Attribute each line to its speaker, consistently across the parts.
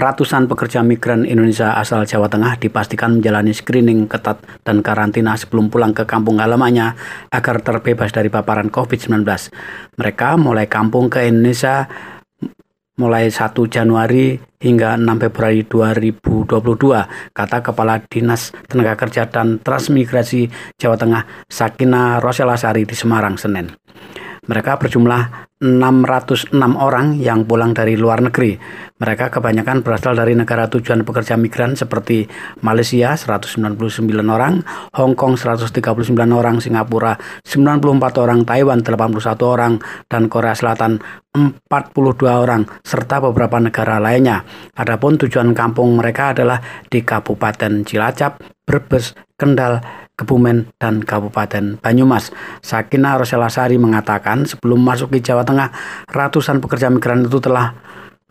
Speaker 1: Ratusan pekerja migran Indonesia asal Jawa Tengah dipastikan menjalani screening ketat dan karantina sebelum pulang ke kampung halamannya agar terbebas dari paparan COVID-19. Mereka mulai kampung ke Indonesia mulai 1 Januari hingga 6 Februari 2022, kata Kepala Dinas Tenaga Kerja dan Transmigrasi Jawa Tengah Sakina Roselasari di Semarang, Senin. Mereka berjumlah 606 orang yang pulang dari luar negeri. Mereka kebanyakan berasal dari negara tujuan pekerja migran seperti Malaysia 199 orang, Hong Kong 139 orang, Singapura 94 orang, Taiwan 81 orang, dan Korea Selatan 42 orang, serta beberapa negara lainnya. Adapun tujuan kampung mereka adalah di Kabupaten Cilacap, Brebes, Kendal, Kebumen, dan Kabupaten Banyumas. Sakina Roselasari mengatakan sebelum masuk ke Jawa Tengah, ratusan pekerja migran itu telah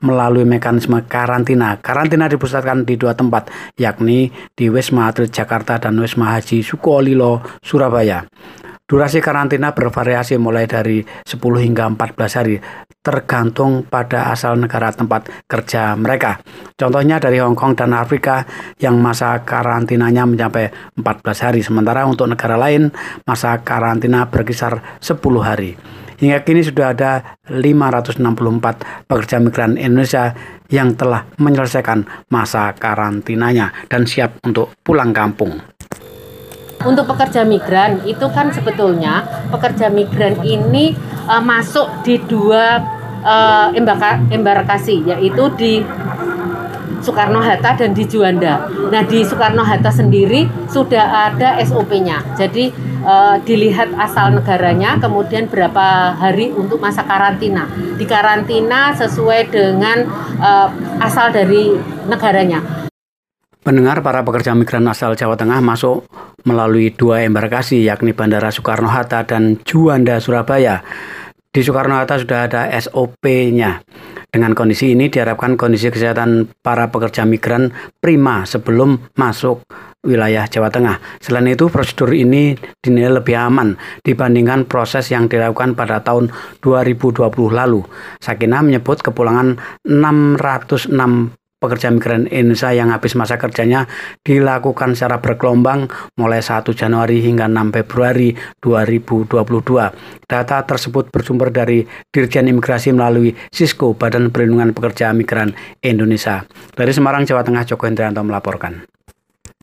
Speaker 1: melalui mekanisme karantina. Karantina dipusatkan di dua tempat, yakni di Wisma Atlet Jakarta dan Wisma Haji Sukolilo, Surabaya. Durasi karantina bervariasi mulai dari 10 hingga 14 hari, tergantung pada asal negara tempat kerja mereka. Contohnya dari Hong Kong dan Afrika yang masa karantinanya mencapai 14 hari, sementara untuk negara lain masa karantina berkisar 10 hari. Hingga kini sudah ada 564 pekerja migran Indonesia yang telah menyelesaikan masa karantinanya dan siap untuk pulang kampung.
Speaker 2: Untuk pekerja migran itu kan sebetulnya pekerja migran ini uh, masuk di dua uh, embarkasi yaitu di Soekarno Hatta dan di Juanda. Nah di Soekarno Hatta sendiri sudah ada SOP-nya. Jadi uh, dilihat asal negaranya, kemudian berapa hari untuk masa karantina. Di karantina sesuai dengan uh, asal dari negaranya.
Speaker 1: Pendengar para pekerja migran asal Jawa Tengah masuk melalui dua embarkasi yakni Bandara Soekarno-Hatta dan Juanda Surabaya. Di Soekarno-Hatta sudah ada SOP-nya. Dengan kondisi ini diharapkan kondisi kesehatan para pekerja migran prima sebelum masuk wilayah Jawa Tengah. Selain itu, prosedur ini dinilai lebih aman dibandingkan proses yang dilakukan pada tahun 2020 lalu. Sakina menyebut kepulangan 606 pekerja migran Indonesia yang habis masa kerjanya dilakukan secara bergelombang mulai 1 Januari hingga 6 Februari 2022. Data tersebut bersumber dari Dirjen Imigrasi melalui Sisko Badan Perlindungan Pekerja Migran Indonesia. Dari Semarang, Jawa Tengah, Joko Hendrianto melaporkan.